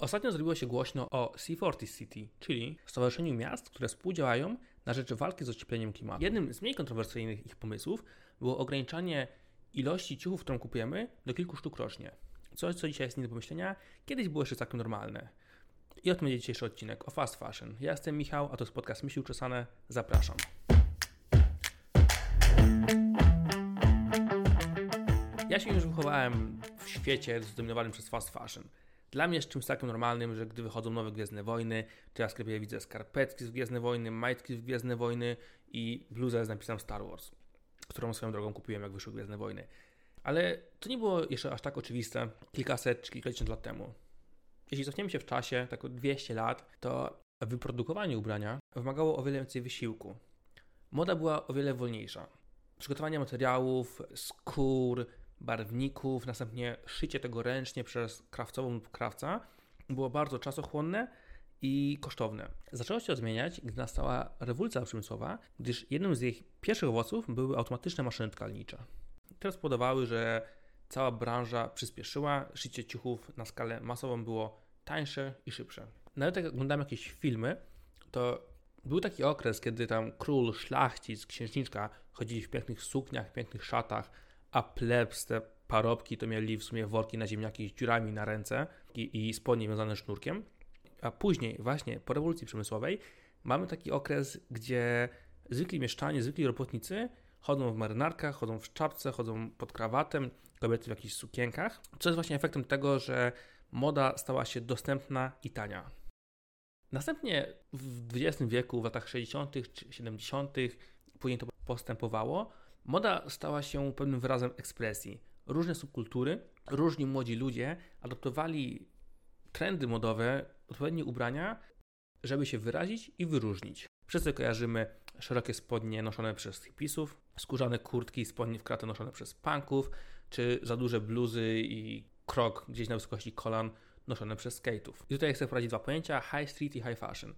Ostatnio zrobiło się głośno o C40 City, czyli Stowarzyszeniu Miast, które współdziałają na rzecz walki z ociepleniem klimatu. Jednym z mniej kontrowersyjnych ich pomysłów było ograniczanie ilości ciuchów, którą kupujemy, do kilku sztuk rocznie. Coś, co dzisiaj jest nie do pomyślenia, kiedyś było jeszcze całkiem normalne. I o tym będzie dzisiejszy odcinek o fast fashion. Ja jestem Michał, a to jest podcast Myśli Uczesane. Zapraszam. Ja się już wychowałem w świecie zdominowanym przez fast fashion. Dla mnie jest czymś takim normalnym, że gdy wychodzą nowe Gwiezdne Wojny, to ja w sklepie widzę skarpetki z Gwiezdne Wojny, majtki z Gwiezdne Wojny i bluzę z napisem Star Wars, którą swoją drogą kupiłem, jak wyszły Gwiezdne Wojny. Ale to nie było jeszcze aż tak oczywiste kilkaset czy kilkadziesiąt lat temu. Jeśli cofniemy się w czasie, tak o 200 lat, to wyprodukowanie ubrania wymagało o wiele więcej wysiłku. Moda była o wiele wolniejsza. Przygotowanie materiałów, skór, barwników, następnie szycie tego ręcznie przez krawcową lub krawca było bardzo czasochłonne i kosztowne. Zaczęło się zmieniać, gdy nastała rewolucja przemysłowa, gdyż jednym z ich pierwszych owoców były automatyczne maszyny tkalnicze. Te spowodowały, że cała branża przyspieszyła, szycie ciuchów na skalę masową było tańsze i szybsze. Nawet jak oglądamy jakieś filmy, to był taki okres, kiedy tam król, szlachcic, księżniczka chodzili w pięknych sukniach, pięknych szatach, a plebs, te parobki, to mieli w sumie worki na ziemniaki z dziurami na ręce i, i spodnie wiązane sznurkiem. A później, właśnie po rewolucji przemysłowej, mamy taki okres, gdzie zwykli mieszczanie, zwykli robotnicy chodzą w marynarkach, chodzą w czapce, chodzą pod krawatem, kobiety w jakichś sukienkach, co jest właśnie efektem tego, że moda stała się dostępna i tania. Następnie w XX wieku, w latach 60. czy 70., później to postępowało, Moda stała się pewnym wyrazem ekspresji. Różne subkultury, różni młodzi ludzie adoptowali trendy modowe, odpowiednie ubrania, żeby się wyrazić i wyróżnić. Wszyscy kojarzymy szerokie spodnie noszone przez hipisów, skórzane kurtki i spodnie w kratę noszone przez punków, czy za duże bluzy i krok gdzieś na wysokości kolan noszone przez skate'ów. I tutaj chcę wprowadzić dwa pojęcia, high street i high fashion.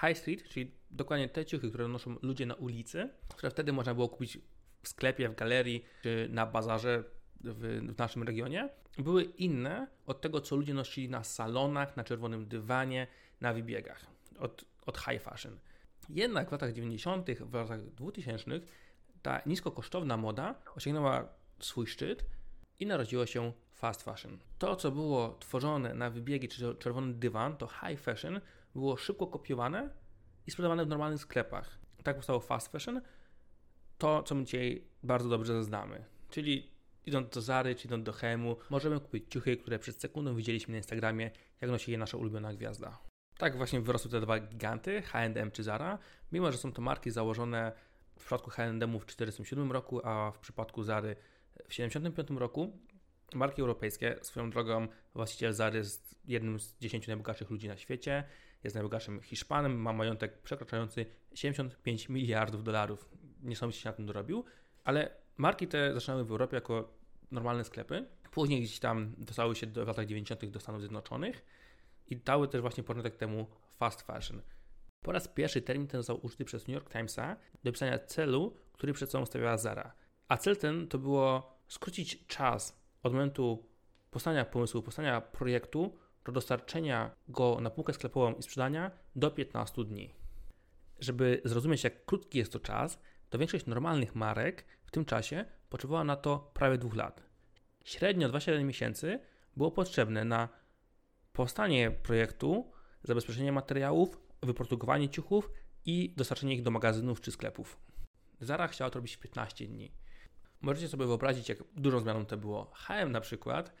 High street, czyli dokładnie te ciuchy, które noszą ludzie na ulicy, które wtedy można było kupić w sklepie, w galerii czy na bazarze w, w, naszym regionie, były inne od tego, co ludzie nosili na salonach, na czerwonym dywanie, na wybiegach, od, od high fashion. Jednak w latach 90., w latach 2000 ta niskokosztowna moda osiągnęła swój szczyt i narodziło się fast fashion. To, co było tworzone na wybiegi czy czerwony dywan, to high fashion, było szybko kopiowane i sprzedawane w normalnych sklepach. Tak powstało fast fashion, to, co my dzisiaj bardzo dobrze znamy. Czyli idąc do Zary, czy idąc do Hemu, możemy kupić ciuchy, które przed sekundą widzieliśmy na Instagramie, jak nosi je nasza ulubiona gwiazda. Tak właśnie wyrosły te dwa giganty, H&M czy Zara, mimo że są to marki założone w przypadku H&M w 1947 roku, a w przypadku Zary w 1975 roku. Marki europejskie, swoją drogą właściciel Zary jest jednym z 10 najbogatszych ludzi na świecie, jest najbogatszym Hiszpanem, ma majątek przekraczający 75 miliardów dolarów niesamowicie się na tym dorobił, ale marki te zaczynały w Europie jako normalne sklepy. Później gdzieś tam dostały się do, w latach 90. do Stanów Zjednoczonych i dały też właśnie początek temu fast fashion. Po raz pierwszy termin ten został użyty przez New York Timesa do pisania celu, który przed sobą stawiała Zara. A cel ten to było skrócić czas od momentu powstania pomysłu, powstania projektu do dostarczenia go na półkę sklepową i sprzedania do 15 dni. Żeby zrozumieć, jak krótki jest to czas, to większość normalnych marek w tym czasie potrzebowała na to prawie dwóch lat. Średnio 27 miesięcy było potrzebne na powstanie projektu, zabezpieczenie materiałów, wyprodukowanie ciuchów i dostarczenie ich do magazynów czy sklepów. Zara chciała to robić w 15 dni. Możecie sobie wyobrazić, jak dużą zmianą to było. HM na przykład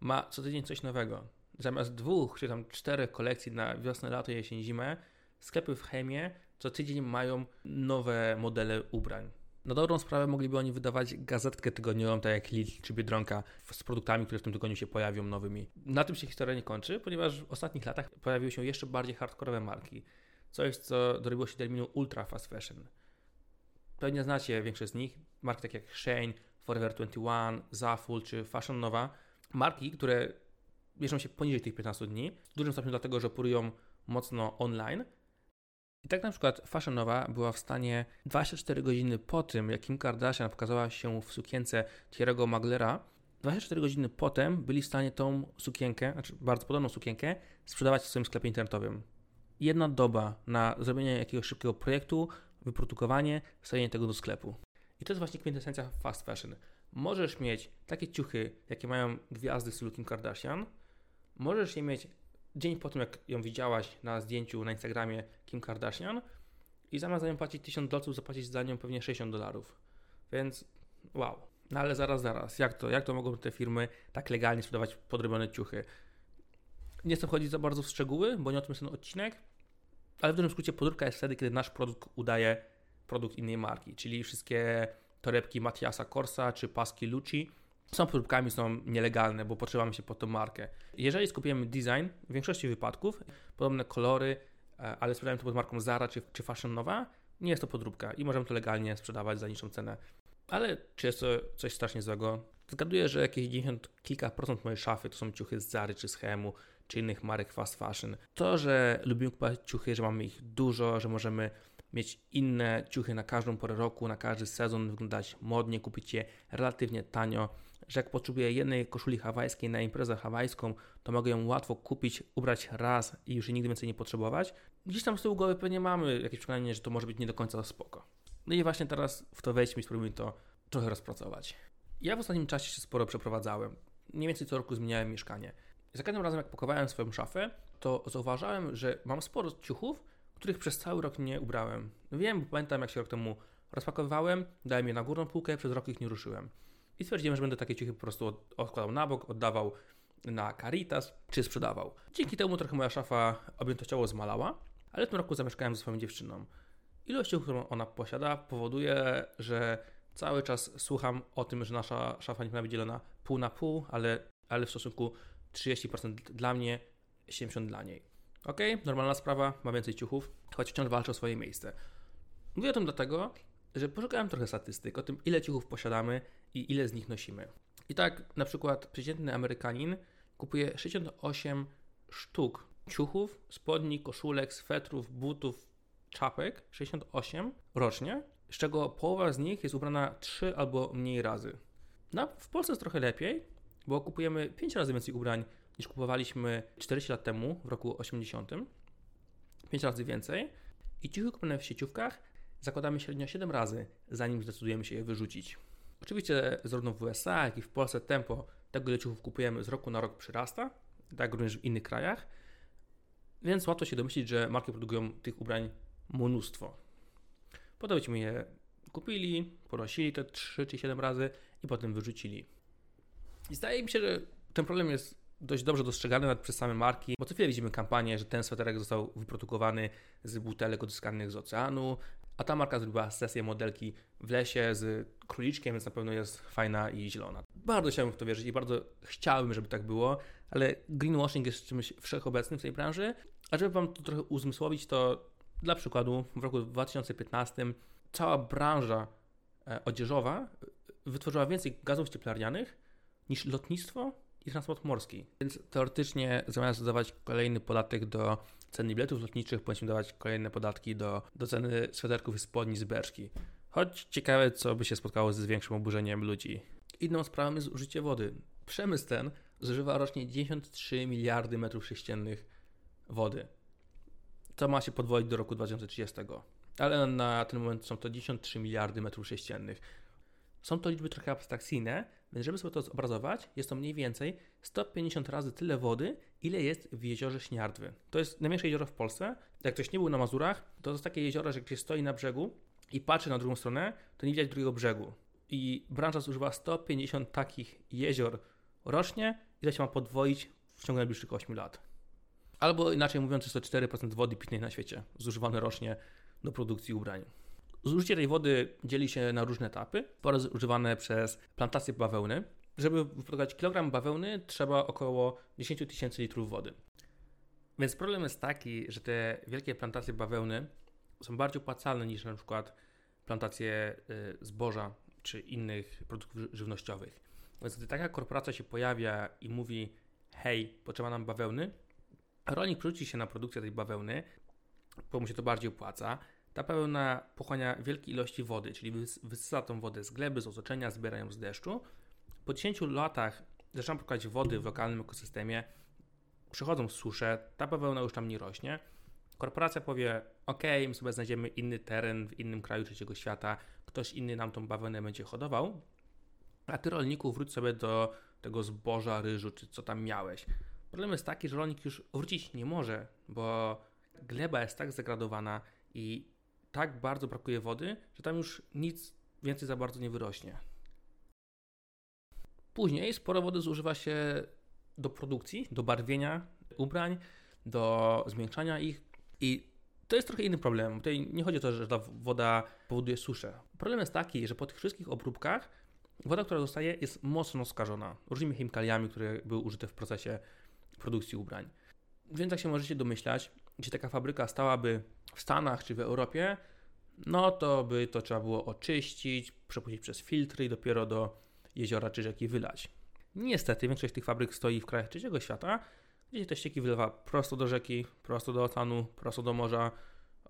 ma co tydzień coś nowego. Zamiast dwóch czy tam czterech kolekcji na wiosnę, lato, jesień, zimę, sklepy w Chemie co tydzień mają nowe modele ubrań. Na dobrą sprawę mogliby oni wydawać gazetkę tygodniową, tak jak Lidl czy Biedronka, z produktami, które w tym tygodniu się pojawią nowymi. Na tym się historia nie kończy, ponieważ w ostatnich latach pojawiły się jeszcze bardziej hardkorowe marki. Coś, co dorobiło się terminu ultra fast fashion. Pewnie znacie większość z nich. Marki takie jak Shane, Forever 21, Zaful czy Fashion Nova. Marki, które mieszczą się poniżej tych 15 dni, w dużym stopniu dlatego, że operują mocno online, i tak na przykład Fashion Nova była w stanie 24 godziny po tym, jak Kim Kardashian pokazała się w sukience Thierry'ego Maglera, 24 godziny potem byli w stanie tą sukienkę, znaczy bardzo podobną sukienkę, sprzedawać w swoim sklepie internetowym. Jedna doba na zrobienie jakiegoś szybkiego projektu, wyprodukowanie, wstawienie tego do sklepu. I to jest właśnie kwintesencja fast fashion. Możesz mieć takie ciuchy, jakie mają gwiazdy w stylu Kim Kardashian. Możesz je mieć dzień po tym, jak ją widziałaś na zdjęciu na Instagramie Kim Kardashian i zamiast za nią płacić 1000 dolców, zapłacić za nią pewnie 60 dolarów. Więc wow. No ale zaraz, zaraz. Jak to, jak to mogą te firmy tak legalnie sprzedawać podrobione ciuchy? Nie chcę wchodzić za bardzo w szczegóły, bo nie o tym jest ten odcinek, ale w dużym skrócie podróbka jest wtedy, kiedy nasz produkt udaje produkt innej marki, czyli wszystkie torebki Matiasa Corsa czy paski Lucci są podróbkami, są nielegalne, bo potrzebujemy się pod tą markę. Jeżeli skupiamy design, w większości wypadków, podobne kolory, e, ale sprzedajemy to pod marką Zara czy, czy Fashion Nova, nie jest to podróbka i możemy to legalnie sprzedawać za niższą cenę. Ale czy jest to coś strasznie złego? Zgaduję, że jakieś 90 kilka procent mojej szafy to są ciuchy z Zary czy z Hemu, czy innych marek fast fashion. To, że lubimy kupować ciuchy, że mamy ich dużo, że możemy mieć inne ciuchy na każdą porę roku, na każdy sezon, wyglądać modnie, kupić je relatywnie tanio, że jak potrzebuję jednej koszuli hawajskiej na imprezę hawajską, to mogę ją łatwo kupić, ubrać raz i już jej nigdy więcej nie potrzebować. Gdzieś tam z tyłu głowy pewnie mamy jakieś przekonanie, że to może być nie do końca spoko. No i właśnie teraz w to wejdźmy i spróbujmy to trochę rozpracować. Ja w ostatnim czasie się sporo przeprowadzałem. Mniej więcej co roku zmieniałem mieszkanie. Za każdym razem, jak pakowałem swoją szafę, to zauważyłem, że mam sporo ciuchów, których przez cały rok nie ubrałem. No wiem, bo pamiętam, jak się rok temu rozpakowywałem, dałem je na górną półkę, przez rok ich nie ruszyłem. I stwierdziłem, że będę takie ciuchy po prostu odkładał na bok, oddawał na Caritas, czy sprzedawał. Dzięki temu trochę moja szafa objętościowo zmalała, ale w tym roku zamieszkałem ze swoją dziewczyną. Ilość którą ona posiada, powoduje, że cały czas słucham o tym, że nasza szafa nie powinna być dzielona pół na pół, ale, ale w stosunku 30% dla mnie, 70% dla niej. Ok, normalna sprawa, ma więcej ciuchów, choć wciąż walczę o swoje miejsce. Mówię o tym dlatego, że poszukałem trochę statystyk o tym, ile ciuchów posiadamy i ile z nich nosimy. I tak na przykład przeciętny Amerykanin kupuje 68 sztuk ciuchów, spodni, koszulek, swetrów, butów, czapek, 68 rocznie, z czego połowa z nich jest ubrana 3 albo mniej razy. No, w Polsce jest trochę lepiej, bo kupujemy 5 razy więcej ubrań niż kupowaliśmy 40 lat temu, w roku 80. 5 razy więcej. I ciuchy kupione w sieciówkach zakładamy średnio 7 razy, zanim zdecydujemy się je wyrzucić. Oczywiście zarówno w USA, jak i w Polsce tempo tego, ile ciuchów kupujemy z roku na rok przyrasta, tak również w innych krajach, więc łatwo się domyślić, że marki produkują tych ubrań mnóstwo. Potem byśmy je kupili, ponosili te 3 czy 7 razy i potem wyrzucili. I zdaje mi się, że ten problem jest dość dobrze dostrzegany nawet przez same marki, bo co chwilę widzimy kampanię, że ten sweterek został wyprodukowany z butelek odzyskanych z oceanu, a ta marka zrobiła sesję modelki w lesie z króliczkiem, więc na pewno jest fajna i zielona. Bardzo chciałbym w to wierzyć i bardzo chciałbym, żeby tak było, ale greenwashing jest czymś wszechobecnym w tej branży. A żeby Wam to trochę uzmysłowić, to dla przykładu w roku 2015 cała branża e, odzieżowa wytworzyła więcej gazów cieplarnianych niż lotnictwo i transport morski. Więc teoretycznie zamiast dodawać kolejny podatek do ceny biletów lotniczych, powinniśmy dawać kolejne podatki do, do ceny sweterków i spodni z beczki. Choć ciekawe, co by się spotkało z większym oburzeniem ludzi. Inną sprawą jest użycie wody. Przemysł ten zużywa rocznie 93 miliardy metrów sześciennych wody. To ma się podwoić do roku 2030. Ale na ten moment są to 93 miliardy metrów sześciennych. Są to liczby trochę abstrakcyjne, więc żeby sobie to zobrazować, jest to mniej więcej 150 razy tyle wody, ile jest w jeziorze Śniardwy. To jest najmniejsze jezioro w Polsce. Jak ktoś nie był na Mazurach, to jest takie jezioro, że ktoś stoi na brzegu i patrzy na drugą stronę, to nie widać drugiego brzegu. I branża zużywa 150 takich jezior rocznie i to się ma podwoić w ciągu najbliższych 8 lat. Albo inaczej mówiąc, jest to 4% wody pitnej na świecie zużywane rocznie do produkcji ubrań. Zużycie tej wody dzieli się na różne etapy. Pora używane przez plantację bawełny. Żeby wyprodukować kilogram bawełny, trzeba około 10 tysięcy litrów wody. Więc problem jest taki, że te wielkie plantacje bawełny są bardziej opłacalne niż na przykład plantacje y, zboża czy innych produktów żywnościowych. Więc gdy taka korporacja się pojawia i mówi: Hej, potrzeba nam bawełny, rolnik przerzuci się na produkcję tej bawełny, bo mu się to bardziej opłaca, ta pełna pochłania wielkie ilości wody, czyli wysysa tą wodę z gleby, z otoczenia, zbiera ją z deszczu. Po 10 latach zaczynam pokazać wody w lokalnym ekosystemie przychodzą susze, ta bawełna już tam nie rośnie. Korporacja powie, ok, my sobie znajdziemy inny teren w innym kraju trzeciego świata, ktoś inny nam tą bawełnę będzie hodował, a ty rolniku wróć sobie do tego zboża, ryżu, czy co tam miałeś. Problem jest taki, że rolnik już wrócić nie może, bo gleba jest tak zagradowana i tak bardzo brakuje wody, że tam już nic więcej za bardzo nie wyrośnie. Później sporo wody zużywa się do produkcji, do barwienia ubrań, do zmiękczania ich i to jest trochę inny problem. Tutaj nie chodzi o to, że ta woda powoduje suszę. Problem jest taki, że po tych wszystkich obróbkach woda, która zostaje, jest mocno skażona różnymi chemikaliami, które były użyte w procesie produkcji ubrań. Więc jak się możecie domyślać, jeśli taka fabryka stałaby w Stanach czy w Europie, no to by to trzeba było oczyścić, przepuścić przez filtry i dopiero do jeziora czy rzeki wylać. Niestety większość tych fabryk stoi w krajach trzeciego świata, gdzie te ścieki wylewa prosto do rzeki, prosto do oceanu, prosto do morza.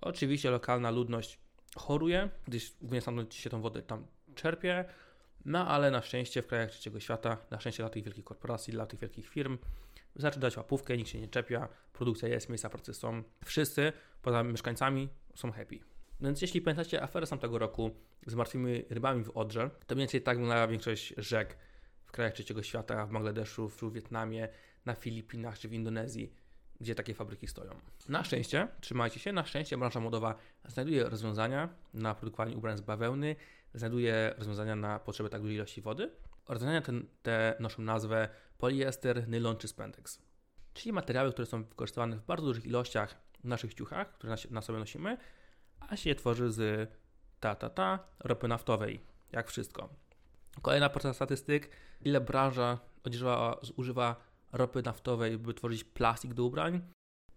Oczywiście lokalna ludność choruje, gdyż głównie stamtąd się tą wodę tam czerpie, no ale na szczęście w krajach trzeciego świata, na szczęście dla tych wielkich korporacji, dla tych wielkich firm, wystarczy dać łapówkę, nikt się nie czepia, produkcja jest, miejsca pracy są. Wszyscy, poza mieszkańcami, są happy. Więc jeśli pamiętacie aferę z tamtego roku z martwymi rybami w Odrze, to mniej więcej tak wyglądała większość rzek w krajach trzeciego świata, w Bangladeszu, w Wietnamie, na Filipinach czy w Indonezji, gdzie takie fabryki stoją. Na szczęście, trzymajcie się, na szczęście branża modowa znajduje rozwiązania na produkowanie ubrań z bawełny, znajduje rozwiązania na potrzeby tak dużej ilości wody. Rozwiązania te, te noszą nazwę poliester, nylon czy spandex. Czyli materiały, które są wykorzystywane w bardzo dużych ilościach w naszych ciuchach, które na sobie nosimy, a się tworzy z ta, ta, ta ropy naftowej, jak wszystko. Kolejna porcja statystyk, ile branża odzieżowa zużywa ropy naftowej, by tworzyć plastik do ubrań.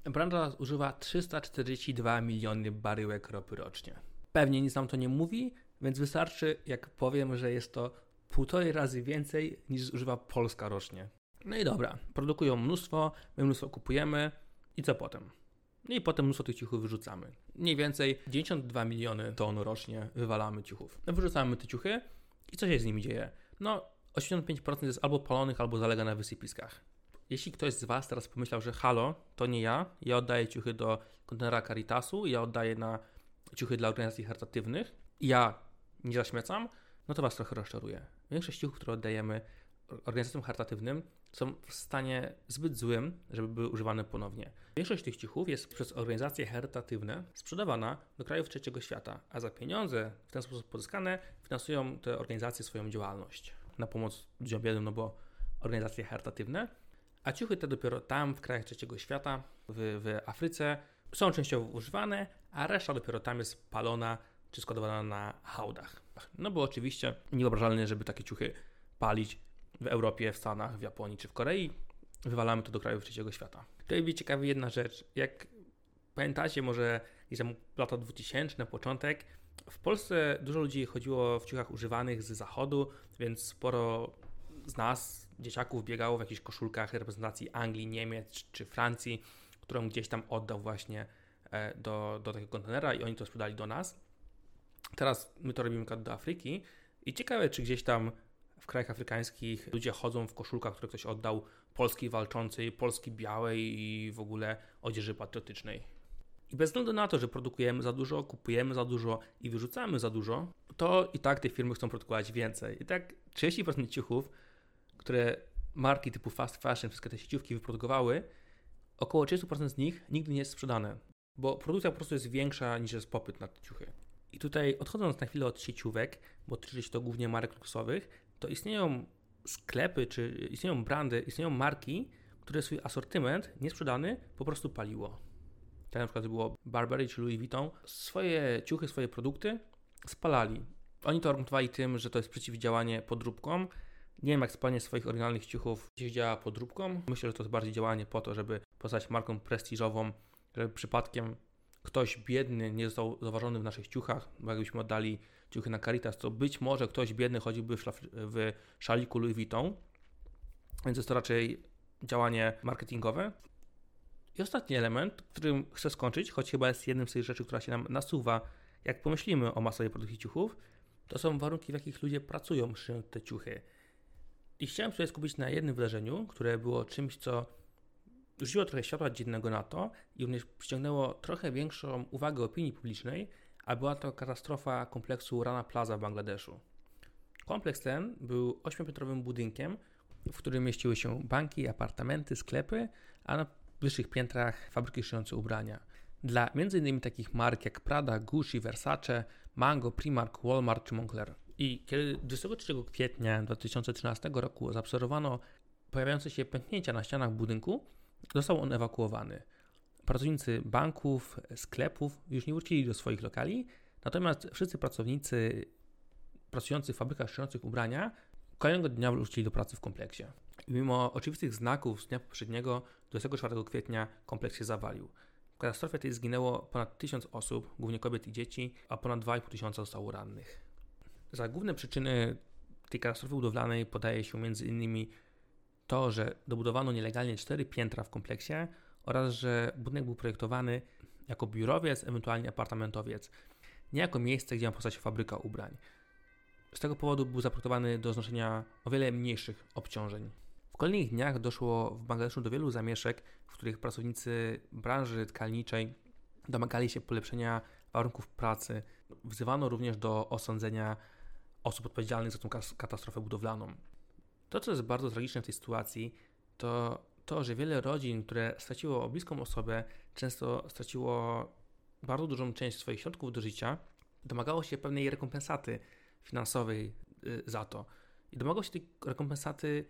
Branża zużywa 342 miliony baryłek ropy rocznie. Pewnie nic nam to nie mówi, więc wystarczy, jak powiem, że jest to półtorej razy więcej niż zużywa Polska rocznie. No i dobra, produkują mnóstwo, my mnóstwo kupujemy i co potem? I potem mnóstwo tych ciuchów wyrzucamy. Mniej więcej 92 miliony ton rocznie wywalamy ciuchów. No wyrzucamy te ciuchy i co się z nimi dzieje? No 85% jest albo palonych, albo zalega na wysypiskach. Jeśli ktoś z Was teraz pomyślał, że halo, to nie ja, ja oddaję ciuchy do kontenera Caritasu, ja oddaję na ciuchy dla organizacji charytatywnych, ja nie zaśmiecam, no to Was trochę rozczaruję. Większość ciuchów, które oddajemy organizacjom charytatywnym, są w stanie zbyt złym, żeby były używane ponownie. Większość tych ciuchów jest przez organizacje charytatywne sprzedawana do krajów trzeciego świata, a za pieniądze w ten sposób pozyskane finansują te organizacje swoją działalność na pomoc ludziom biednym, no bo organizacje charytatywne, a ciuchy te dopiero tam w krajach trzeciego świata, w, w Afryce są częściowo używane, a reszta dopiero tam jest palona czy składowana na hałdach. No bo oczywiście niewyobrażalne, żeby takie ciuchy palić w Europie, w Stanach, w Japonii czy w Korei. Wywalamy to do krajów trzeciego świata. Tutaj będzie ciekawa jedna rzecz. Jak pamiętacie, może gdzieś tam lata 2000, na początek, w Polsce dużo ludzi chodziło w ciuchach używanych z zachodu, więc sporo z nas, dzieciaków, biegało w jakichś koszulkach reprezentacji Anglii, Niemiec czy Francji, którą gdzieś tam oddał właśnie e, do, do takiego kontenera i oni to sprzedali do nas. Teraz my to robimy do Afryki i ciekawe, czy gdzieś tam w krajach afrykańskich ludzie chodzą w koszulkach, które ktoś oddał Polski walczącej, Polski białej i w ogóle odzieży patriotycznej. I bez względu na to, że produkujemy za dużo, kupujemy za dużo i wyrzucamy za dużo, to i tak te firmy chcą produkować więcej. I tak 30% ciuchów, które marki typu fast fashion, wszystkie te sieciówki wyprodukowały, około 30% z nich nigdy nie jest sprzedane, bo produkcja po prostu jest większa niż jest popyt na te ciuchy. I tutaj odchodząc na chwilę od sieciówek, bo tyczy to głównie marek luksusowych, to istnieją sklepy, czy istnieją brandy, istnieją marki, które swój asortyment niesprzedany po prostu paliło. Tak na przykład było Burberry czy Louis Vuitton. Swoje ciuchy, swoje produkty spalali. Oni to argumentowali tym, że to jest przeciwdziałanie podróbkom. Nie wiem, jak spalanie swoich oryginalnych ciuchów gdzieś działa podróbką. Myślę, że to jest bardziej działanie po to, żeby pozostać marką prestiżową, żeby przypadkiem ktoś biedny nie został zauważony w naszych ciuchach, bo jakbyśmy oddali ciuchy na Caritas, to być może ktoś biedny chodziłby w, szlaf- w szaliku Louis Vuitton, więc jest to raczej działanie marketingowe. I ostatni element, którym chcę skończyć, choć chyba jest jednym z tych rzeczy, która się nam nasuwa, jak pomyślimy o masowej produkcji ciuchów, to są warunki, w jakich ludzie pracują, szyjąc te ciuchy. I chciałem sobie skupić na jednym wydarzeniu, które było czymś, co rzuciło trochę światła dziennego na to i również przyciągnęło trochę większą uwagę opinii publicznej, a była to katastrofa kompleksu Rana Plaza w Bangladeszu. Kompleks ten był ośmiopiętrowym budynkiem, w którym mieściły się banki, apartamenty, sklepy, a na wyższych piętrach fabryki szyjące ubrania. Dla m.in. takich mark jak Prada, Gucci, Versace, Mango, Primark, Walmart czy Moncler. I kiedy 23 kwietnia 2013 roku zaobserwowano pojawiające się pęknięcia na ścianach budynku, został on ewakuowany. Pracownicy banków, sklepów już nie wrócili do swoich lokali, natomiast wszyscy pracownicy pracujący w fabrykach szyjących ubrania kolejnego dnia wrócili do pracy w kompleksie. Mimo oczywistych znaków z dnia poprzedniego, 24 kwietnia, kompleks się zawalił. W katastrofie tej zginęło ponad 1000 osób, głównie kobiet i dzieci, a ponad 2,5 tysiąca zostało rannych. Za główne przyczyny tej katastrofy budowlanej podaje się m.in. to, że dobudowano nielegalnie cztery piętra w kompleksie oraz że budynek był projektowany jako biurowiec, ewentualnie apartamentowiec, nie jako miejsce, gdzie ma powstać fabryka ubrań. Z tego powodu był zaprojektowany do znoszenia o wiele mniejszych obciążeń. W kolejnych dniach doszło w Bangladeszu do wielu zamieszek, w których pracownicy branży tkalniczej domagali się polepszenia warunków pracy. Wzywano również do osądzenia osób odpowiedzialnych za tą katastrofę budowlaną. To, co jest bardzo tragiczne w tej sytuacji, to to, że wiele rodzin, które straciło bliską osobę, często straciło bardzo dużą część swoich środków do życia, domagało się pewnej rekompensaty finansowej y, za to. I domagał się tej rekompensaty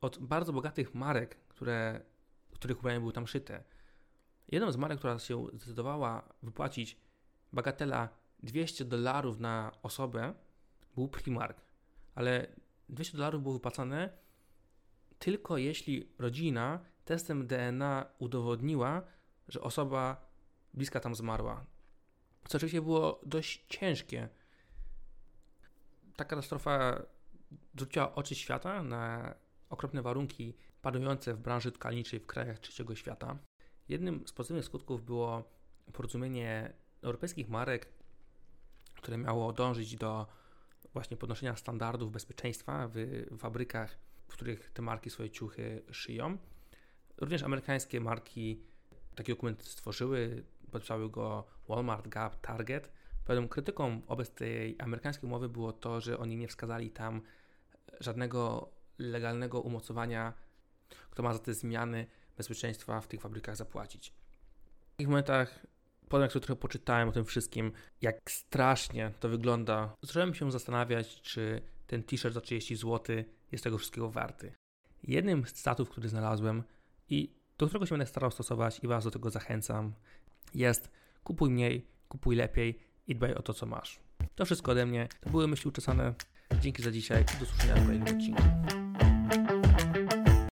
od bardzo bogatych marek, które, których ubrania były tam szyte. Jedną z marek, która się zdecydowała wypłacić bagatela 200 dolarów na osobę, był Primark. Ale 200 dolarów było wypłacane tylko jeśli rodzina testem DNA udowodniła, że osoba bliska tam zmarła. Co oczywiście było dość ciężkie. Ta katastrofa zwróciła oczy świata na okropne warunki panujące w branży tkalniczej w krajach trzeciego świata. Jednym z pozytywnych skutków było porozumienie europejskich marek, które miało dążyć do właśnie podnoszenia standardów bezpieczeństwa w fabrykach, w których te marki swoje ciuchy szyją. Również amerykańskie marki taki dokument stworzyły, podpisały go Walmart, Gap, Target. Pewną krytyką wobec tej amerykańskiej umowy było to, że oni nie wskazali tam żadnego legalnego umocowania, kto ma za te zmiany bezpieczeństwa w tych fabrykach zapłacić. W takich momentach, potem jak sobie trochę poczytałem o tym wszystkim, jak strasznie to wygląda, zacząłem się zastanawiać, czy ten t-shirt za 30 zł jest tego wszystkiego warty. Jednym z cytatów, który znalazłem i do którego się będę starał stosować i Was do tego zachęcam, jest kupuj mniej, kupuj lepiej i dbaj o to, co masz. To wszystko ode mnie. To były myśli uczesane. Dzięki za dzisiaj. Do usłyszenia w kolejnym odcinku.